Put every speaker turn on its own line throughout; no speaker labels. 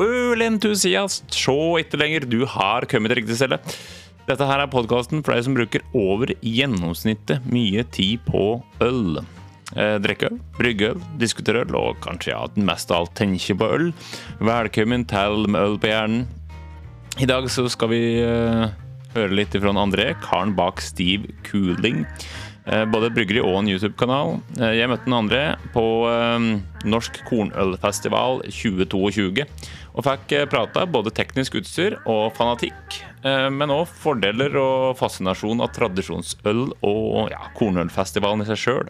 Ølentusiast, se ikke lenger, du har kommet til riktig celle. Dette her er podkasten for deg som bruker over gjennomsnittet mye tid på øl. Eh, drikke øl, brygge øl, diskutere øl, og kanskje ja, mest av alt tenke på øl. Velkommen til Med øl på hjernen. I dag så skal vi eh, høre litt fra André, karen bak Steve Cooling. Eh, både bryggeri og en YouTube-kanal. Eh, jeg møtte den andre på eh, Norsk kornølfestival 2022. Og fikk prata både teknisk utstyr og fanatikk, men òg fordeler og fascinasjon av tradisjonsøl og ja, kornølfestivalen i seg sjøl.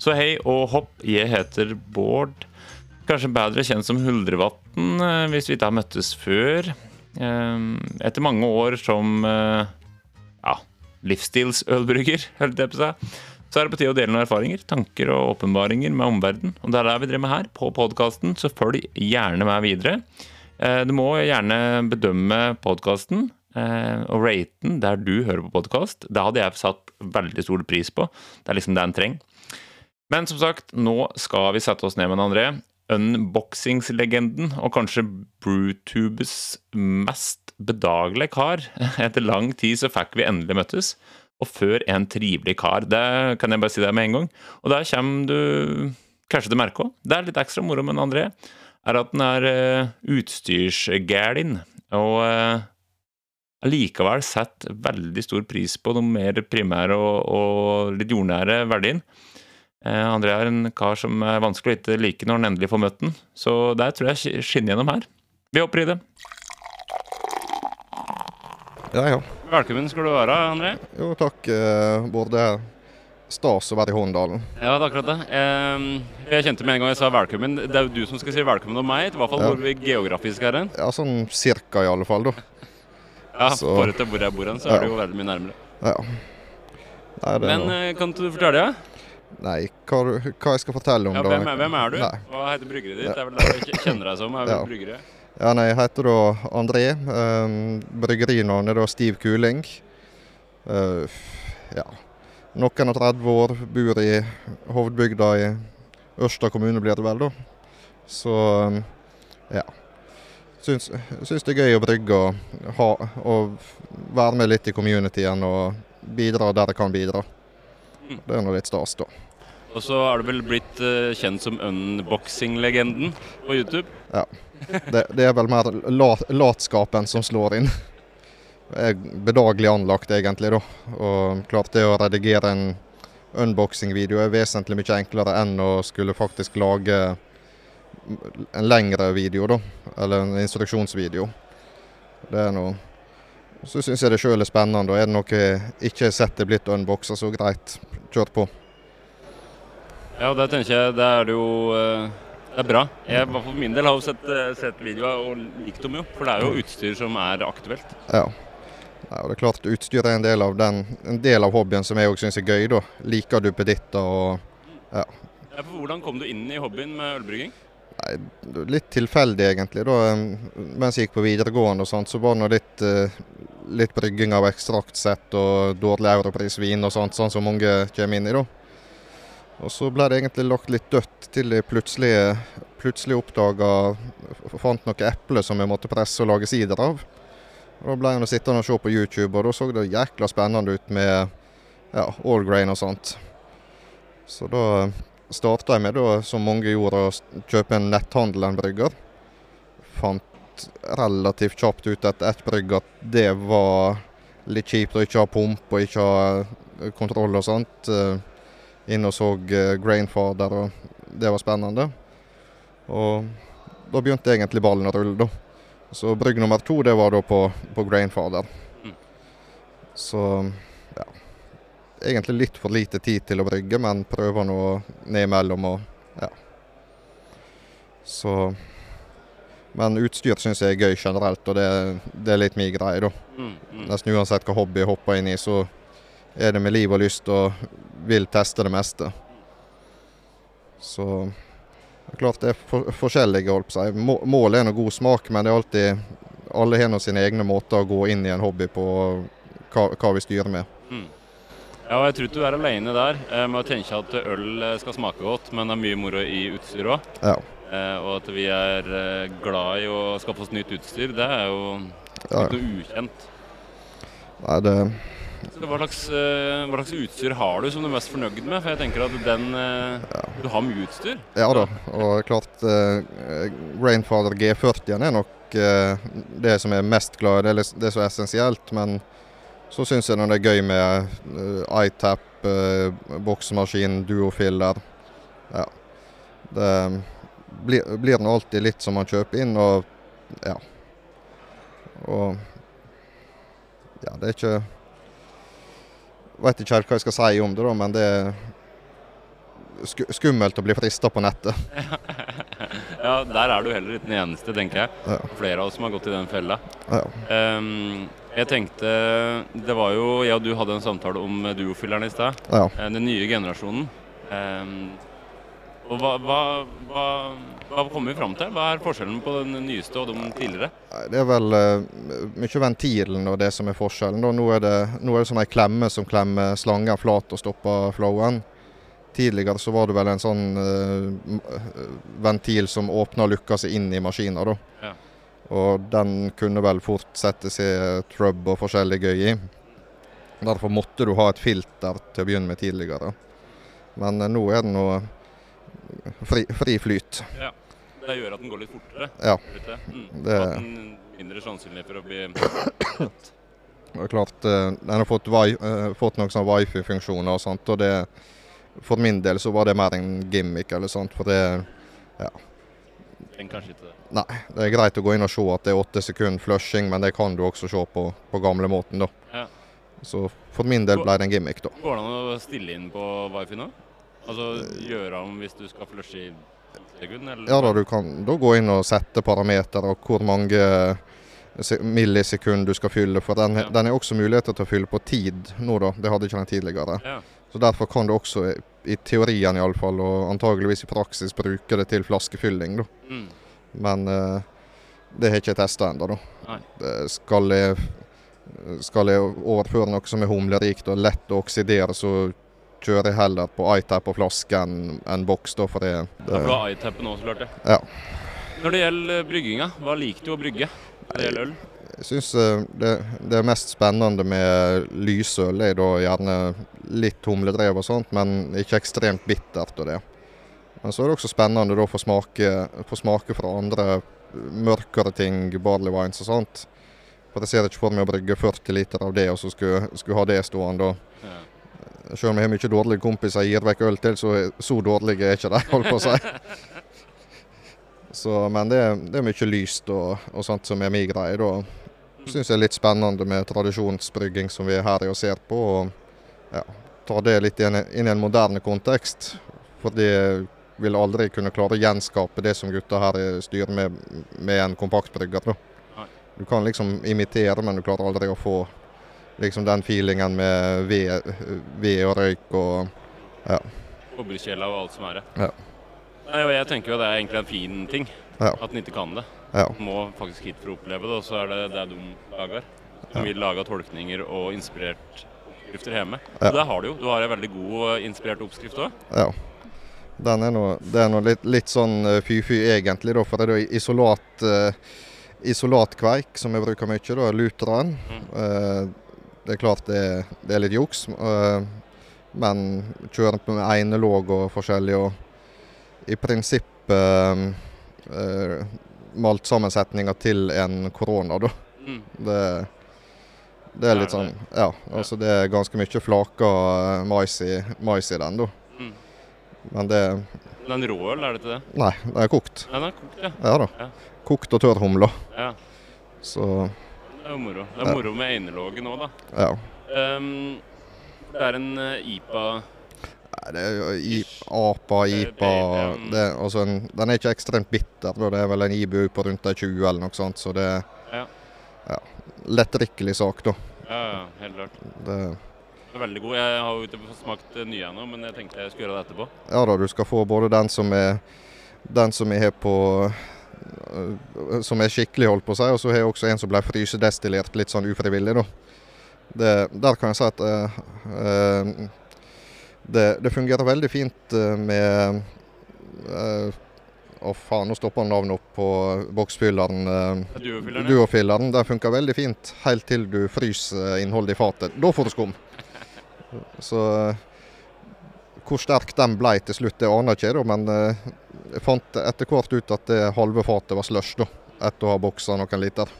Så hei og hopp, jeg heter Bård. Kanskje bedre kjent som Huldrevatn, hvis vi ikke har møttes før. Etter mange år som ja, livsstilsølbrygger, holdt jeg på seg. Så er det på tide å dele noen erfaringer, tanker og åpenbaringer med omverdenen. Og det er det vi driver med her, på podkasten, så følg gjerne med videre. Eh, du må gjerne bedømme podkasten eh, og rate den der du hører på podkast. Det hadde jeg satt veldig stor pris på. Det er liksom det en trenger. Men som sagt, nå skal vi sette oss ned med André. Unboxingslegenden, og kanskje Brutubes mest bedagelige kar. Etter lang tid så fikk vi endelig møttes. Og før en trivelig kar. Det kan jeg bare si deg med en gang. Og der kommer du kanskje til å merke òg. Det er litt ekstra moro med André. Er at den er uh, utstyrsgælin. Og uh, allikevel setter veldig stor pris på de mer primære og, og litt jordnære verdien. Uh, André er en kar som er vanskelig å ikke like når han endelig får møtt den. Så der tror jeg skinner gjennom her. Vi hopper i det.
Ja, ja.
Velkommen skal du være, André.
Jo, takk. Eh, både stas å være i Håndalen.
Ja, det er akkurat det. Jeg kjente med en gang jeg sa velkommen. Det er jo du som skal si velkommen om meg. I hvert fall ja. hvor vi geografisk er hen.
Ja, sånn cirka i alle fall, da.
Ja, så. forhold til hvor jeg bor hen, så ja. er det jo veldig mye nærmere.
Ja.
Nei, Men noe... Eh, kan du fortelle? Ja?
Nei, hva, hva, jeg skal fortelle om
ja, hvem, er, hvem er du? Nei. Hva heter bryggeriet ditt? Det er vel det jeg kjenner deg som? er ja. bryggere?
Ja, nei, Jeg heter da André. Um, Bryggerinavnet er da Stiv Kuling. Uh, ja. Noen og 30 år, bor i hovedbygda i Ørsta kommune, blir det vel, da. Så um, ja. Syns, syns, det er gøy å brygge og, ha, og være med litt i communityen og bidra der jeg kan bidra. Mm. Det er nå litt stas, da.
Og så er du vel blitt uh, kjent som unboxing-legenden på YouTube?
Ja. Det, det er vel mer lat, latskapen som slår inn. Jeg er bedagelig anlagt, egentlig, da. Og klart det å redigere en unboxing-video er vesentlig mye enklere enn å skulle faktisk lage en lengre video, da. Eller en instruksjonsvideo. Det er noe Så syns jeg det sjøl er spennende. Og er det noe jeg ikke har sett det blitt unboxa, så greit, kjør på.
Ja, det tenker jeg. Det er jo eh, det er bra. Jeg for min del har jo sett, eh, sett videoer og likt dem jo. For det er jo utstyr som er aktuelt.
Ja. ja og det er klart Utstyr er en del av, den, en del av hobbyen som jeg òg syns er gøy. da. Liker du duppeditter og ja.
ja for hvordan kom du inn i hobbyen med ølbrygging?
Nei, Litt tilfeldig, egentlig. da. Mens jeg gikk på videregående, og sånt, så var det litt, eh, litt brygging av ekstraktsett og dårlig europrisvin og sånt, sånn som mange kommer inn i. da. Og så ble det egentlig lagt litt dødt til jeg plutselig, plutselig oppdaga Fant noen epler som jeg måtte presse og lage sider av. Og Da ble jeg sittende og se på YouTube, og da så det jækla spennende ut med ja, all grain og sånt. Så da starta jeg med, da, som mange gjorde, å kjøpe en netthandel en brygger. Fant relativt kjapt ut etter ett brygg at det var litt kjipt å ikke ha pump og ikke ha kontroll og sånt inn og så uh, Grainfather, og det var spennende. Og da begynte egentlig ballen å rulle, da. Så brygg nummer to det var da på, på Grainfather. Mm. Så ja. Egentlig litt for lite tid til å brygge, men prøver nå nedimellom og ja. Så Men utstyr syns jeg er gøy generelt, og det, det er litt min greie, da. Mm, mm. Nesten uansett hva hobby jeg hopper inn i, så er det med liv og lyst og vil teste det meste. Så det er klart det er for, forskjellige, holdt på seg. Målet er noe god smak, men det er alltid alle har sine egne måter å gå inn i en hobby på, hva, hva vi styrer med. Mm.
Ja, og Jeg tror ikke du er alene der eh, med å tenke at øl eh, skal smake godt, men det er mye moro i utstyr òg.
Ja.
eh, og at vi er glad i å skaffe oss nytt utstyr, det er jo ikke noe ukjent.
Nei, det,
hva, slags, eh, hva slags utstyr har du som du er mest fornøyd med? For jeg tenker at den ja. Du har mye utstyr.
ja da. Og klart eh, Rainfather G40 er nok eh, det som er mest glad i. Det det er essensielt. Men så syns jeg det er gøy med uh, iTap, uh, boksemaskin, duofiller. Ja. Det blir, blir nå alltid litt som man kjøper inn, og ja. Og ja, det er ikke Veit ikke helt hva jeg skal si om det, da, men det er sku, skummelt å bli frista på nettet.
Ja, Der er du heller ikke den eneste, tenker jeg.
Ja.
Flere av oss som har gått i den fella.
Ja.
Um, jeg tenkte Det var jo Jeg og du hadde en samtale om duofilleren i stad.
Ja.
Eh, Den nye generasjonen. Ehm, og hva, hva, hva, hva kommer vi fram til? Hva er forskjellen på den nyeste og de tidligere?
Det er vel uh, mye ventilen og det som er forskjellen. Nå er det, nå er det sånn ei klemme som klemmer slangen flat og stopper flowen. Tidligere så var det vel en sånn uh, ventil som åpna og lukka seg inn i maskina.
Ja.
Og den kunne vel fort sette seg trøbb og forskjellig gøy i. Derfor måtte du ha et filter til å begynne med tidligere. Men uh, nå er det nå fri, fri flyt.
Det gjør at den går litt fortere.
Ja.
Mm.
Det-
At den mindre sannsynlig for å bli
Det er klart, eh, Den har fått, wi eh, fått noen sånne wifi-funksjoner og sånt, og det For min del så var det mer en gimmick eller sånt, for det
Trenger kanskje ikke det.
Nei, det er greit å gå inn og se at det er åtte sekunder flushing, men det kan du også se på, på gamlemåten, da.
Ja.
Så for min del ble det en gimmick, da.
Går det an å stille inn på wifi nå? Altså gjøre om hvis du skal flushe i sekunden Eller?
Ja da, du kan da gå inn og sette parametere og hvor mange se- millisekunder du skal fylle, for den,
Ja.
den er også muligheter til å fylle på tid nå, da. Det hadde ikke den tidligere.
Ja.
Så Derfor kan du også, i teorien iallfall, og antageligvis i praksis, bruke det til flaskefylling. da.
Mm.
Men eh, det har jeg ikke testa ennå. Skal jeg, skal jeg overføre noe som er humlerikt og lett å oksidere, så kjører jeg heller på iTap og flaske enn en boks. da, for det,
Ja, for du
det
iTapen iTappen også, klart det.
Ja.
Når det gjelder eh, brygginga, hva liker du å brygge? Når det gjelder øl?
Jeg syns det, det er mest spennende med lysøl. er da gjerne litt humledrev og sånt, men ikke ekstremt bittert og det. Men så er det også spennende da å få smake, få smake fra andre mørkere ting, barley wines og sånt. For jeg ser ikke for meg å brygge 40 liter av det, og så skulle, skulle ha det stående.
Ja.
Selv om jeg har mye dårlige kompiser jeg gir vekk øl til, så, så dårlige er ikke de, holdt på å si. Så, men det, det er mye lyst og, og sånt som er min greie. Da syns jeg er litt spennende med tradisjonsbrygging som vi er her i og ser på. Og ja, ta det litt inn, inn i en moderne kontekst. For det vil aldri kunne klare å gjenskape det som gutta her styrer med, med en kompaktbrygger. Da. Du kan liksom imitere, men du klarer aldri å få liksom den feelingen med ved, ved og røyk og
Kobberkjela og alt som er det.
Ja.
Nei, jeg tenker jo det er egentlig en fin ting.
Ja.
At en ikke kan det.
Ja.
Man må faktisk hit for å oppleve det, og så er det det de lager. Som vil lage tolkninger og inspirert oppskrifter hjemme.
Ja.
Og det har du jo. Du har en veldig god inspirert oppskrift òg.
Ja. Den er noe, det er noe litt, litt sånn eh, fy-fy egentlig, da, for det er jo isolat, uh, isolatkveik som jeg bruker mye, da, luteren.
Mm.
Eh, det er klart det, det er litt juks, eh, men kjører på med einelåg og forskjellig, og i prinsippet malt eh, maltsammensetninga til en korona, da.
Mm.
Det, det er litt sånn Ja, altså det er ganske mye flaka eh, mais i, mais i den, da.
Mm.
Men det
Den råøl, er det ikke det?
Nei, den er kokt.
Den er kokt, ja.
Ja da.
Ja.
Kokt og tørr humle.
ja.
Så
Det er jo moro. Det er
Ja.
moro med einelågen òg, da.
ja.
Um, det er en eh, IPA
Nei, Det er i, APA, IPA
Det
altså en, Den er ikke ekstremt bitter. Da. Det er vel en IBU på rundt ei 20 eller noe sånt, så det
Ja.
ja, lettdrikkelig sak, da.
Ja, ja, helt klart.
Det,
det er veldig god. Jeg har jo ikke smakt eh, nye ennå, men jeg tenkte jeg skulle gjøre det etterpå.
ja da, du skal få både den som er den som jeg har på Som er skikkelig, holdt på å si, og så har jeg også en som ble frysedestillert litt sånn ufrivillig, da. Det, der kan jeg si at uh, uh, det, det fungerer veldig fint med Å faen, nå stopper navnet opp på boksfylleren. Uh,
Duofylleren.
Duofilleren. Det funker veldig fint helt til du fryser innholdet i fatet. Da får du skum. Så eh, hvor sterk den ble til slutt, det aner jeg ikke, men eh, jeg fant etter hvert ut at det halve fatet var slush, da, etter å ha boksa noen liter.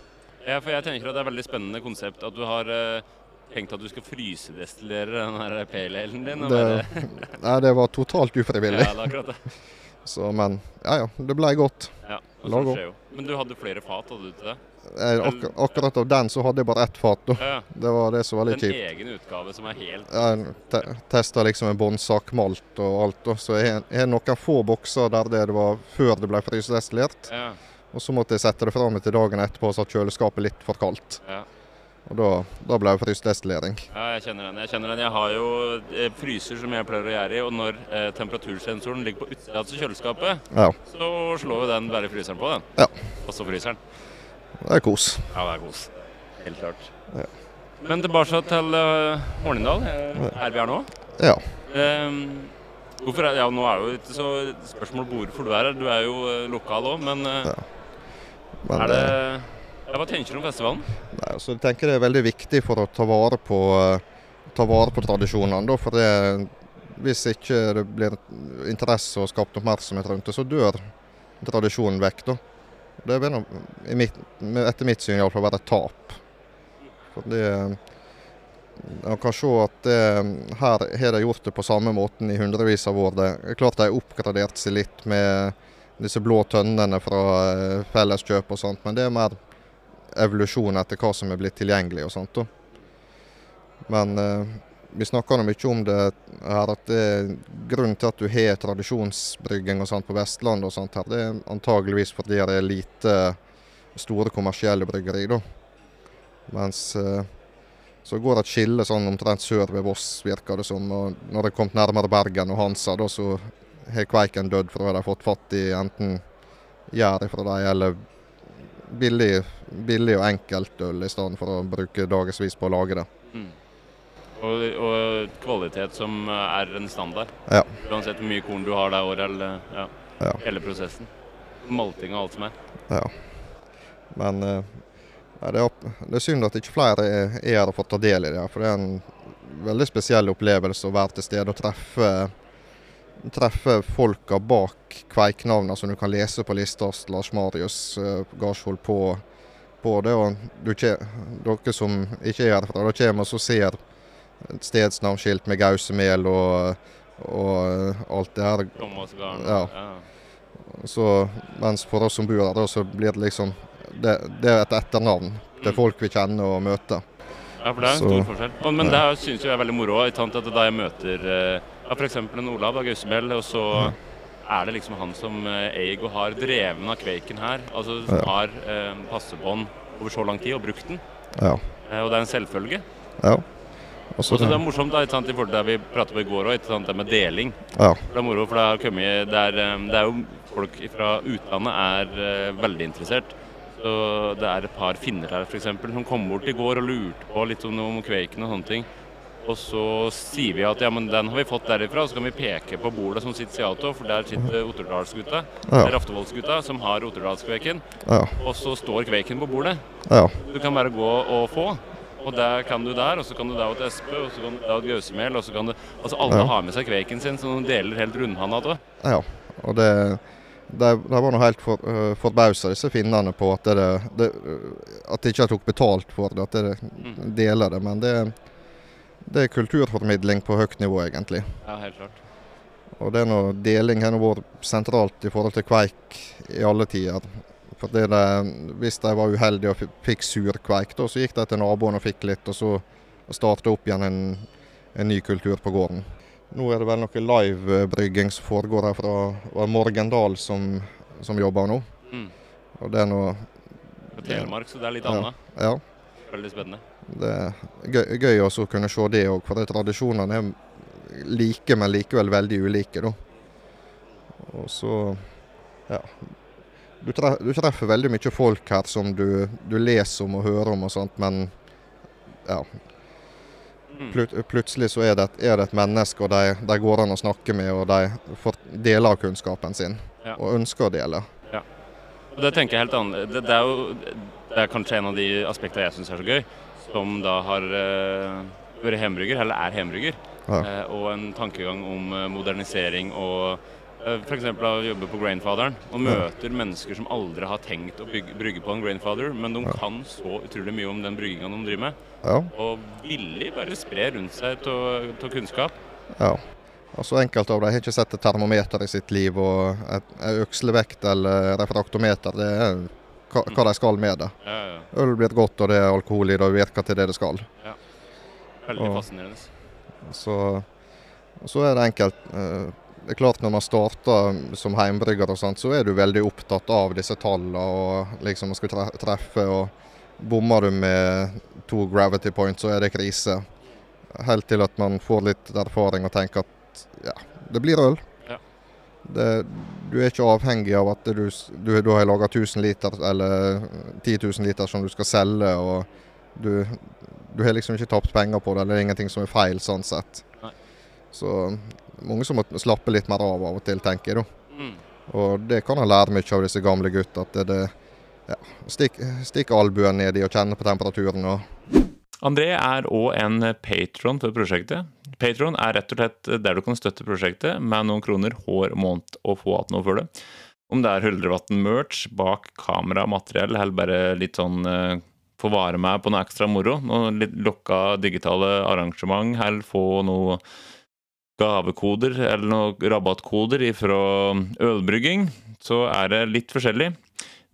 Ja, for jeg tenker at det er et veldig spennende konsept at du har eh, tenkt at du skal frysedestillere den her pale din.
Det, nei, det var totalt ufrivillig.
Ja, det er akkurat det.
Så, men ja ja, det ble godt.
Ja,
det
sånn skjer jo. Men du hadde flere fat, hadde du til det?
Jeg, ak akkurat av den så hadde jeg bare ett fat. da.
Ja,
Det var det som var litt
En egen utgave som er helt
Jeg te testa liksom en båndsakmalt og alt. da. Så jeg har noen få bokser der det var før det ble frysedestillert.
Ja,
Og så måtte jeg sette det fra meg til dagen etterpå så at kjøleskapet litt for kaldt.
ja.
Og da, da ble det frysedestillering.
ja, jeg kjenner den. Jeg kjenner den. Jeg har jo eh, fryser som jeg pleier å gjøre i, og når eh, temperatursensoren ligger på utsida av kjøleskapet,
Ja,
så slår jo den bare fryseren på, den.
Ja.
Og så fryser
det er kos.
Ja, det er kos. Helt klart.
Ja.
Men tilbake til uh, Hornindal, her vi er nå.
Ja.
Um, hvorfor er, ja, nå er jo ikke så spørsmål hvorfor du er her. Du er jo eh, lokal òg, men uh,
Ja. Men
er det ja, Hva tenker du om festivalen?
nei, altså, jeg tenker det er veldig viktig for å ta vare på, eh, ta vare på tradisjonene. da, for det, Hvis ikke det blir interesse og skapt oppmerksomhet rundt det, så dør tradisjonen vekk. da. Det vil mitt, etter mitt syn iallfall være et tap. For det, Man kan se at det, her har de gjort det på samme måten i hundrevis av år. Det er klart de har oppgradert seg litt med disse blå tønnene fra eh, Felleskjøp og sånt, men det er mer evolusjon etter hva som er blitt tilgjengelig og sånt. Men eh, vi snakker mye om det her, at det er grunnen til at du har tradisjonsbrygging og sånt på Vestlandet og sånt her, det er antageligvis fordi det er lite store kommersielle bryggeri, da. Mens eh, så går det et skille sånn omtrent sør ved Voss, virker det som. Og når det er kommet nærmere Bergen og Hansa, da så har Kveiken dødd, for de har fått fatt i enten gjær fra dem, eller billig, billig og enkelt øl, i stedet for å bruke dagevis på å lage det.
Mm. Og, og kvalitet som er en standard.
Ja.
Uansett hvor mye korn du har det året, eller ja,
Ja.
hele prosessen. Malting og alt som er.
Ja. Men eh, det, er, det er synd at ikke flere er er her og får ta del i det. For det er en veldig spesiell opplevelse å være til stede og treffe, treffe folka bak kveiknavna som du kan lese på lista Lars Marius uh, Garsvold på, på det. Og du, dere som ikke er herfra, da kommer og ser stedsnavnskilt med Gausemel og, og eh, alt det her. Ja. Så, mens for oss som bor her, så blir det liksom det, det er et etternavn til
Mm.
folk vi kjenner og møter.
Ja, for det er en
Så-
stor forskjell. Men, men det syns jeg er veldig moro. i at Da jeg møter eh, ja, f.eks. en Olav Gausemel. Og så er det liksom han som eh, eier og har dreven av Kveiken her. Altså som
Ja.
har eh, passebånd over så lang tid og brukt den.
Ja.
Eh, og det er en selvfølge.
ja. Og så,
Og det er morsomt da, ikke sant, i forhold til det vi pratet på i går òg, det med deling.
ja,
Det er moro, for det, har kommet, det, er, eh, det er jo folk fra utlandet er uh, veldig interessert. Så det er et par finner her f.eks. som kom bort i går og lurte på litt om, om Kveiken og sånne ting. Og så sier vi at ja, men den har vi fått derifra, og så kan vi peke på bordet som sitter Siato, for der sitter Otterdalsgutta,
Ja.
Raftevoldsgutta, som har Otterdalskveiken.
ja,
Og så står Kveiken på bordet.
ja,
Du kan bare gå og få. Og der kan du der, og så kan du der til Espe, og så kan du da til Gausemel, og så kan du Altså alle
Ja.
har med seg kveiken sin, så de deler helt rundhanda til.
ja. Og det de, de var nå helt for, uh, forbausa, disse finnene, på at det, det, at de ikke tok betalt for det, at de
Mm.
deler det. Men det, det er kulturformidling på høyt nivå, egentlig.
Ja, helt klart.
Og det er noe deling har vært sentralt i forhold til kveik i alle tider. For det det, Hvis de var uheldige og fi- fikk surkveik, da, så gikk de til naboen og fikk litt, og så starta opp igjen en, en ny kultur på gården. Nå er det vel noe livebrygging som foregår her fra Morgendal som, som jobber nå.
Mm.
Og det er noe
På Telemark, så det er litt
Ja.
annet.
Ja,
Veldig spennende.
Det er gøy, gøy å kunne se det òg, for det tradisjonene er like, men likevel veldig ulike. da. Og så ja. Du, tre, du treffer veldig mye folk her som du, du leser om og hører om og sånt, men ja. Plut plutselig så er det, et, er det et menneske, og de, de går an å snakke med, og de får dele av kunnskapen sin.
Ja.
Og ønsker å dele.
Og det tenker jeg helt annerledes. Det, det er jo det er kanskje en av de aspektene jeg syns er så gøy, som da har eh, vært hembrygger, eller er hembrygger.
Ja.
Eh, og en tankegang om eh, modernisering og uh, f.eks. å jobbe på Grainfaderen. Og møter mennesker som aldri har tenkt å bygge, brygge på en Grainfather, men de kan så utrolig mye om den brygginga de driver med.
Ja.
Og villig bare spre rundt seg av kunnskap.
ja. Altså Enkelte av dem har ikke sett et termometer i sitt liv, og et, økslevekt eller refraktometer, det er hva, hva de skal med det.
Ja, ja.
Øl blir godt, og det er alkohol i det, og virker til det det skal.
Veldig
Og-
fascinerende.
Så, så er det enkelt. eh, Det er klart Når man starter som heimbrygger, og sånt, så er du veldig opptatt av disse tallene og liksom man skal treffe. og Bommer du med to gravity points, så er det krise. Helt til at man får litt erfaring og tenker at ja, det blir øl. Det, du er ikke avhengig av at du, du, du har laga 1000 liter eller 10 000 liter som du skal selge. og du, du har liksom ikke tapt penger på det, eller det er ingenting som er feil sånn sett.
Nei.
Så mange som må slappe litt mer av av og til, tenker jeg. da.
Mm.
Og det kan jeg lære mye av disse gamle gutta. At det, det ja, Stikk, stikk albuen nedi og kjenne på temperaturen. og
André er òg en patron for prosjektet. Patron er rett og slett der du kan støtte prosjektet med noen kroner hver måned og få igjen noe for det. Om det er Huldrevatn-merch bak kamera, materiell, eller bare litt sånn eh, få vare med på noe ekstra moro. Noen litt lokka digitale arrangement, eller få noe gavekoder eller noen rabattkoder fra ølbrygging, så er det litt forskjellig.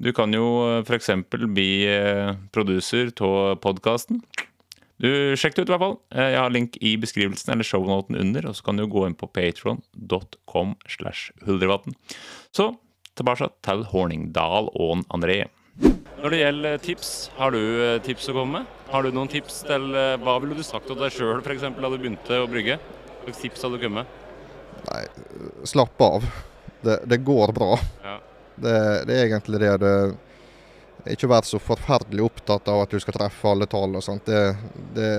Du kan jo f.eks. bli eh, produser av podkasten. Du Sjekk det ut, i hvert fall. Eh, Jeg har link i beskrivelsen eller shownoten under, og så kan du gå inn på patron.com slash huldrevatn. Så tilbake til Horningdal og André. Når det gjelder tips, har du eh, tips å komme med? Har du noen tips til eh, hva ville du sagt til deg sjøl f.eks. da du begynte å brygge? Hvilke tips hadde du kommet med?
Nei, slapp av. Det, det går bra.
Ja.
Det, det er egentlig det. det ikke vær så forferdelig opptatt av at du skal treffe alle tall og sånt. Det, det,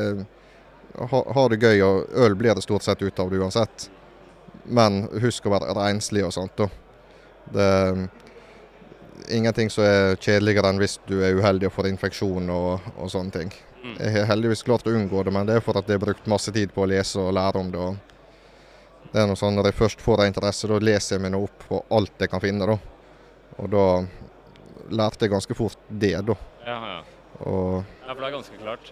ha, ha det gøy, og øl blir det stort sett ut av det uansett. Men husk å være renslig og sånt. Det er ingenting som er kjedeligere enn hvis du er uheldig og får infeksjon og, og sånne ting.
Mm.
Jeg har heldigvis klart å unngå det, men det er for at jeg har brukt masse tid på å lese og lære om det. Og det er noe sånn, Når jeg først får en interesse, da leser jeg meg nå opp på alt jeg kan finne. da. Og da lærte jeg ganske fort det, da.
Ja, ja.
Og
ja, for det er ganske klart.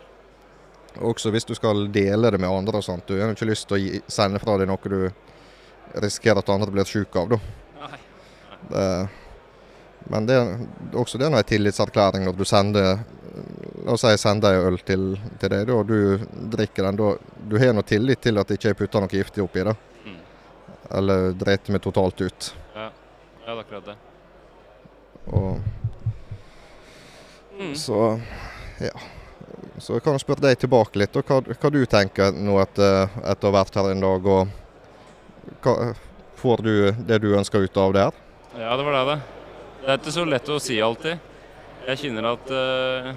også hvis du skal dele det med andre og sånt. Du har jo ikke lyst til å gi, sende fra deg noe du risikerer at andre blir syke av, da.
Nei.
Det, men det også det er en tillitserklæring når du sender La oss si jeg sender en øl til, til deg, da, og du drikker den. Da, du har noe tillit til at jeg ikke putter noe giftig oppi det.
Mm.
Eller driter meg totalt ut.
Ja, det er akkurat det.
Og
Mm.
så ja. Så jeg kan spørre deg tilbake litt, og hva, hva du tenker nå etter, etter å ha vært her en dag. og hva, Får du det du ønsker ut av det her?
Ja, det var det, det. Det er ikke så lett å si alltid. Jeg kjenner at uh,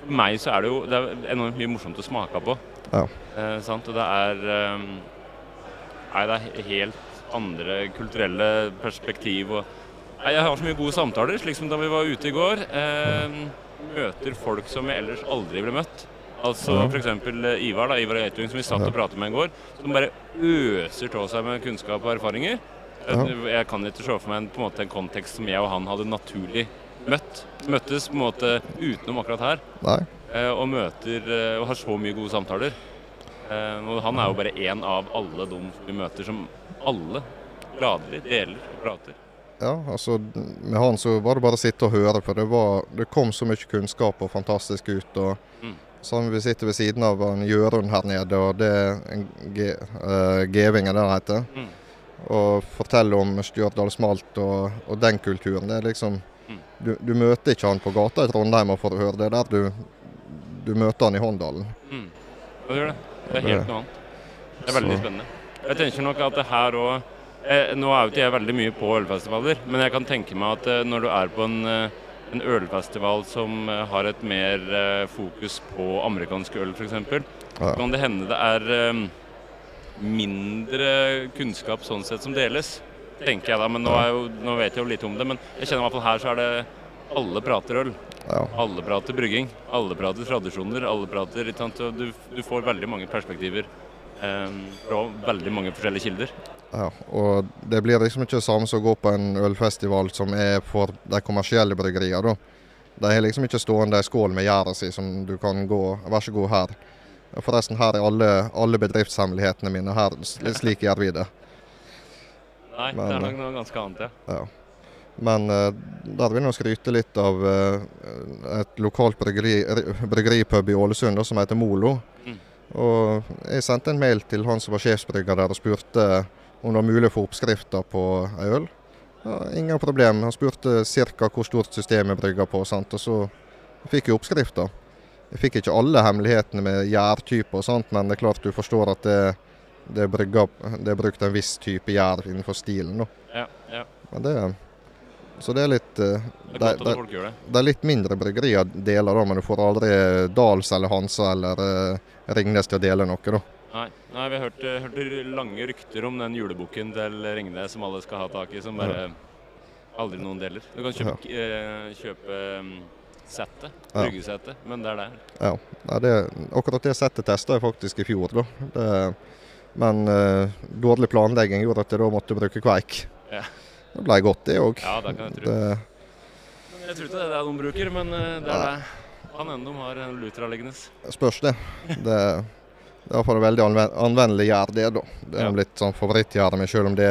For meg så er det jo det er enormt mye morsomt å smake på.
Ja.
Uh, sant? Og det er um, Nei, det er helt andre kulturelle perspektiv og Jeg har så mye gode samtaler, slik som da vi var ute i går. Eh, møter folk som jeg ellers aldri ville møtt. Altså
Ja.
f.eks. Ivar da, Ivar Eitung, som vi satt og pratet med i går. Som bare øser av seg med kunnskap og erfaringer.
Ja.
Jeg kan ikke se for meg en, på en, måte, en kontekst som jeg og han hadde naturlig møtt. Møttes på en måte utenom akkurat her,
Nei?
eh, og møter eh, og har så mye gode samtaler. Eh, Og han er jo bare én av alle de vi møter, som alle gladelig deler og prater.
Ja, altså med han så var det bare å sitte og høre, for det, var, det kom så mye kunnskap og fantastisk ut. og
Mm.
Sånn, Vi sitter ved siden av en Jørund her nede, og det er uh, Gevingen, det heter.
Mm.
Og fortelle om Stjørdal smalt og, og den kulturen. Det er liksom
Mm.
du, du møter ikke han på gata i Trondheim og får høre det der. Du, du møter han i Håndalen.
Mm. Det gjør det. Det er helt noe annet. Det er veldig
Så-
spennende. Jeg tenker nok at det her òg eh, Nå er jo ikke jeg veldig mye på ølfestivaler, men jeg kan tenke meg at eh, når du er på en, eh, en ølfestival som har et mer fokus på amerikansk øl f.eks.,
Ja.
Kan det hende det er mindre kunnskap sånn sett som deles? Tenker jeg da, men nå, jo, nå vet jeg jo lite om det. Men jeg kjenner i hvert fall her så er det alle prater øl.
Ja.
Alle prater brygging. Alle prater tradisjoner. Alle prater? Du, du får veldig mange perspektiver fra veldig mange forskjellige kilder.
Ja, og det blir liksom ikke det samme som å gå på en ølfestival som er for de kommersielle bryggeriene. De har liksom ikke stående ei skål med gjæra si som du kan gå Vær så god her. Forresten, her er alle, alle bedriftshemmelighetene mine. Her, slik gjør vi det.
Nei,
Men,
det er
eh,
nok noe ganske annet, ja.
Ja. Men eh, der vil jeg skryte litt av eh, et lokalt bryggeri, bryggeripub i Ålesund som heter Molo. Og jeg sendte en mail til han som var sjefsbrygger der og spurte om det var mulig å få oppskrifter på ei øl. Ja, ingen problem. Han spurte ca. hvor stort systemet brygger på, sant? og så fikk jeg oppskrifta. Jeg fikk ikke alle hemmelighetene med gjærtyper og sånt, men det er klart du forstår at det, det, er, brygga, det er brukt en viss type gjær innenfor stilen. Da.
ja, ja.
Men det, så det er litt eh,
Det er
det,
godt
det,
folk gjør det.
det er litt mindre bryggerier deler, da, men du får aldri Dals eller Hansa eller uh, Ringnes til å dele noe. da.
Nei, nei vi har hørt, eh, hørt lange rykter om den juleboken til Ringnes som alle skal ha tak i, som bare aldri noen deler. Du kan kjøpe, eh, kjøpe um, settet,
Ja.
men det er det.
Ja, Nei, det, Akkurat det settet testa jeg faktisk i fjor. da. Det, men uh, dårlig planlegging gjorde at jeg da måtte bruke kveik.
Ja.
Det ble godt, det òg.
Ja, det kan jeg tro. Jeg tror ikke det er det de bruker, men eh, det er det. Han ennå de har en Lutra liggende.
Spørs det. Det, det er iallfall veldig anven anvendelig gjær, det. da. Det er
Ja.
litt sånn favorittgjæret mitt, selv om det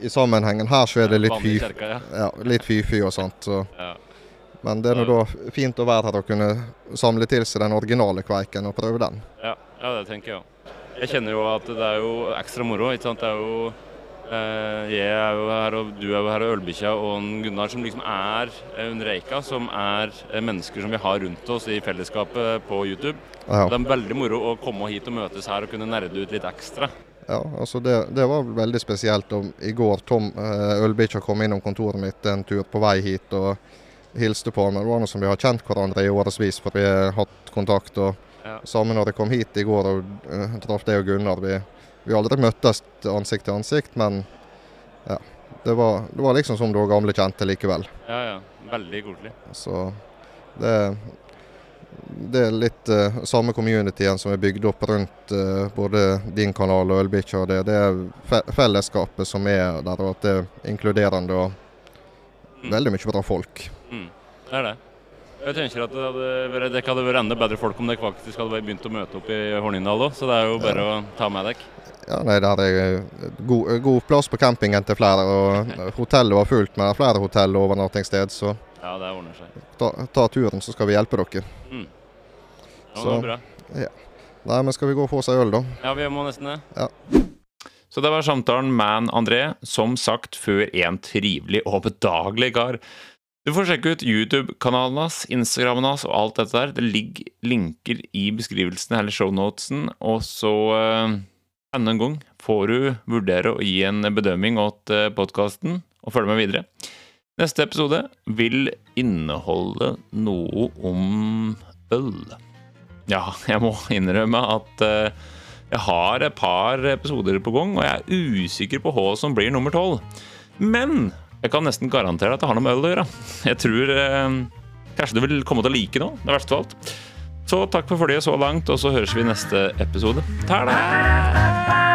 i sammenhengen her så er det litt,
fy-fy ja.
ja, litt fy-fy og sånt. Så.
ja.
Men det er nå da fint å være her og kunne samle til seg den originale kveiken og prøve den.
Ja, ja, det tenker jeg òg. Jeg kjenner jo at det er jo ekstra moro. ikke sant? Det er jo Jeg er jo her, og du er jo her, og Ølbikkja og Gunnar som liksom er under en Reika, som er eh, mennesker som vi har rundt oss i fellesskapet på YouTube.
Ja,
Det er veldig moro å komme hit og møtes her og kunne nerde ut litt ekstra.
ja altså det, det var veldig spesielt. Og I går Tom eh, Ølbikkja kom innom kontoret mitt en tur på vei hit og hilste på meg. Det var noe som vi har kjent hverandre i årevis, for vi har hatt kontakt. og
Ja.
Samme når jeg kom hit i går og uh, traff deg og Gunnar. Vi, vi har aldri møttes ansikt til ansikt, men ja, det var, det var liksom som da gamle kjente likevel.
Ja, ja. Veldig koselig.
Så det, det er litt uh, samme communityen som er bygd opp rundt uh, både din kanal og Ølbikkja. Det, det er fe fellesskapet som er der, og at det er inkluderende og
Mm.
veldig mye bra folk.
Mm. Det er det. Jeg tenker at det hadde vært, det hadde vært enda bedre folk om dere faktisk hadde begynt å møte opp i Hornindal òg, så det er jo bare å ta med dere.
Ja, nei, det er god, god plass på campingen til flere, og hotellet var fullt med flere hotell og overnattingssted, så
Ja, det ordner seg.
ta, ta turen, så skal vi hjelpe dere.
Mm. Ja,
Så-
det var bra. Ja.
Nei, men skal vi gå og få oss ei øl, da?
Ja, vi må nesten det. Ja.
Så det var samtalen med André, som sagt før en trivelig og bedagelig kar. Du får sjekke ut YouTube-kanalen hans, Instagrammen hans og alt dette der. Det ligger linker i beskrivelsen eller shownotesen, og så eh, enda en gang får du vurdere å gi en bedømming åt uh, podkasten og følge med videre. Neste episode vil inneholde noe om øl. Ja, jeg må innrømme at eh, jeg har et par episoder på gang, og jeg er usikker på hva som blir nummer tolv. Men jeg kan nesten garantere at det har noe med øl å gjøre. Jeg tror eh, kanskje du vil komme til å like noe, det verste av alt. Så takk for følget så langt, og så høres vi i neste episode. Ta det!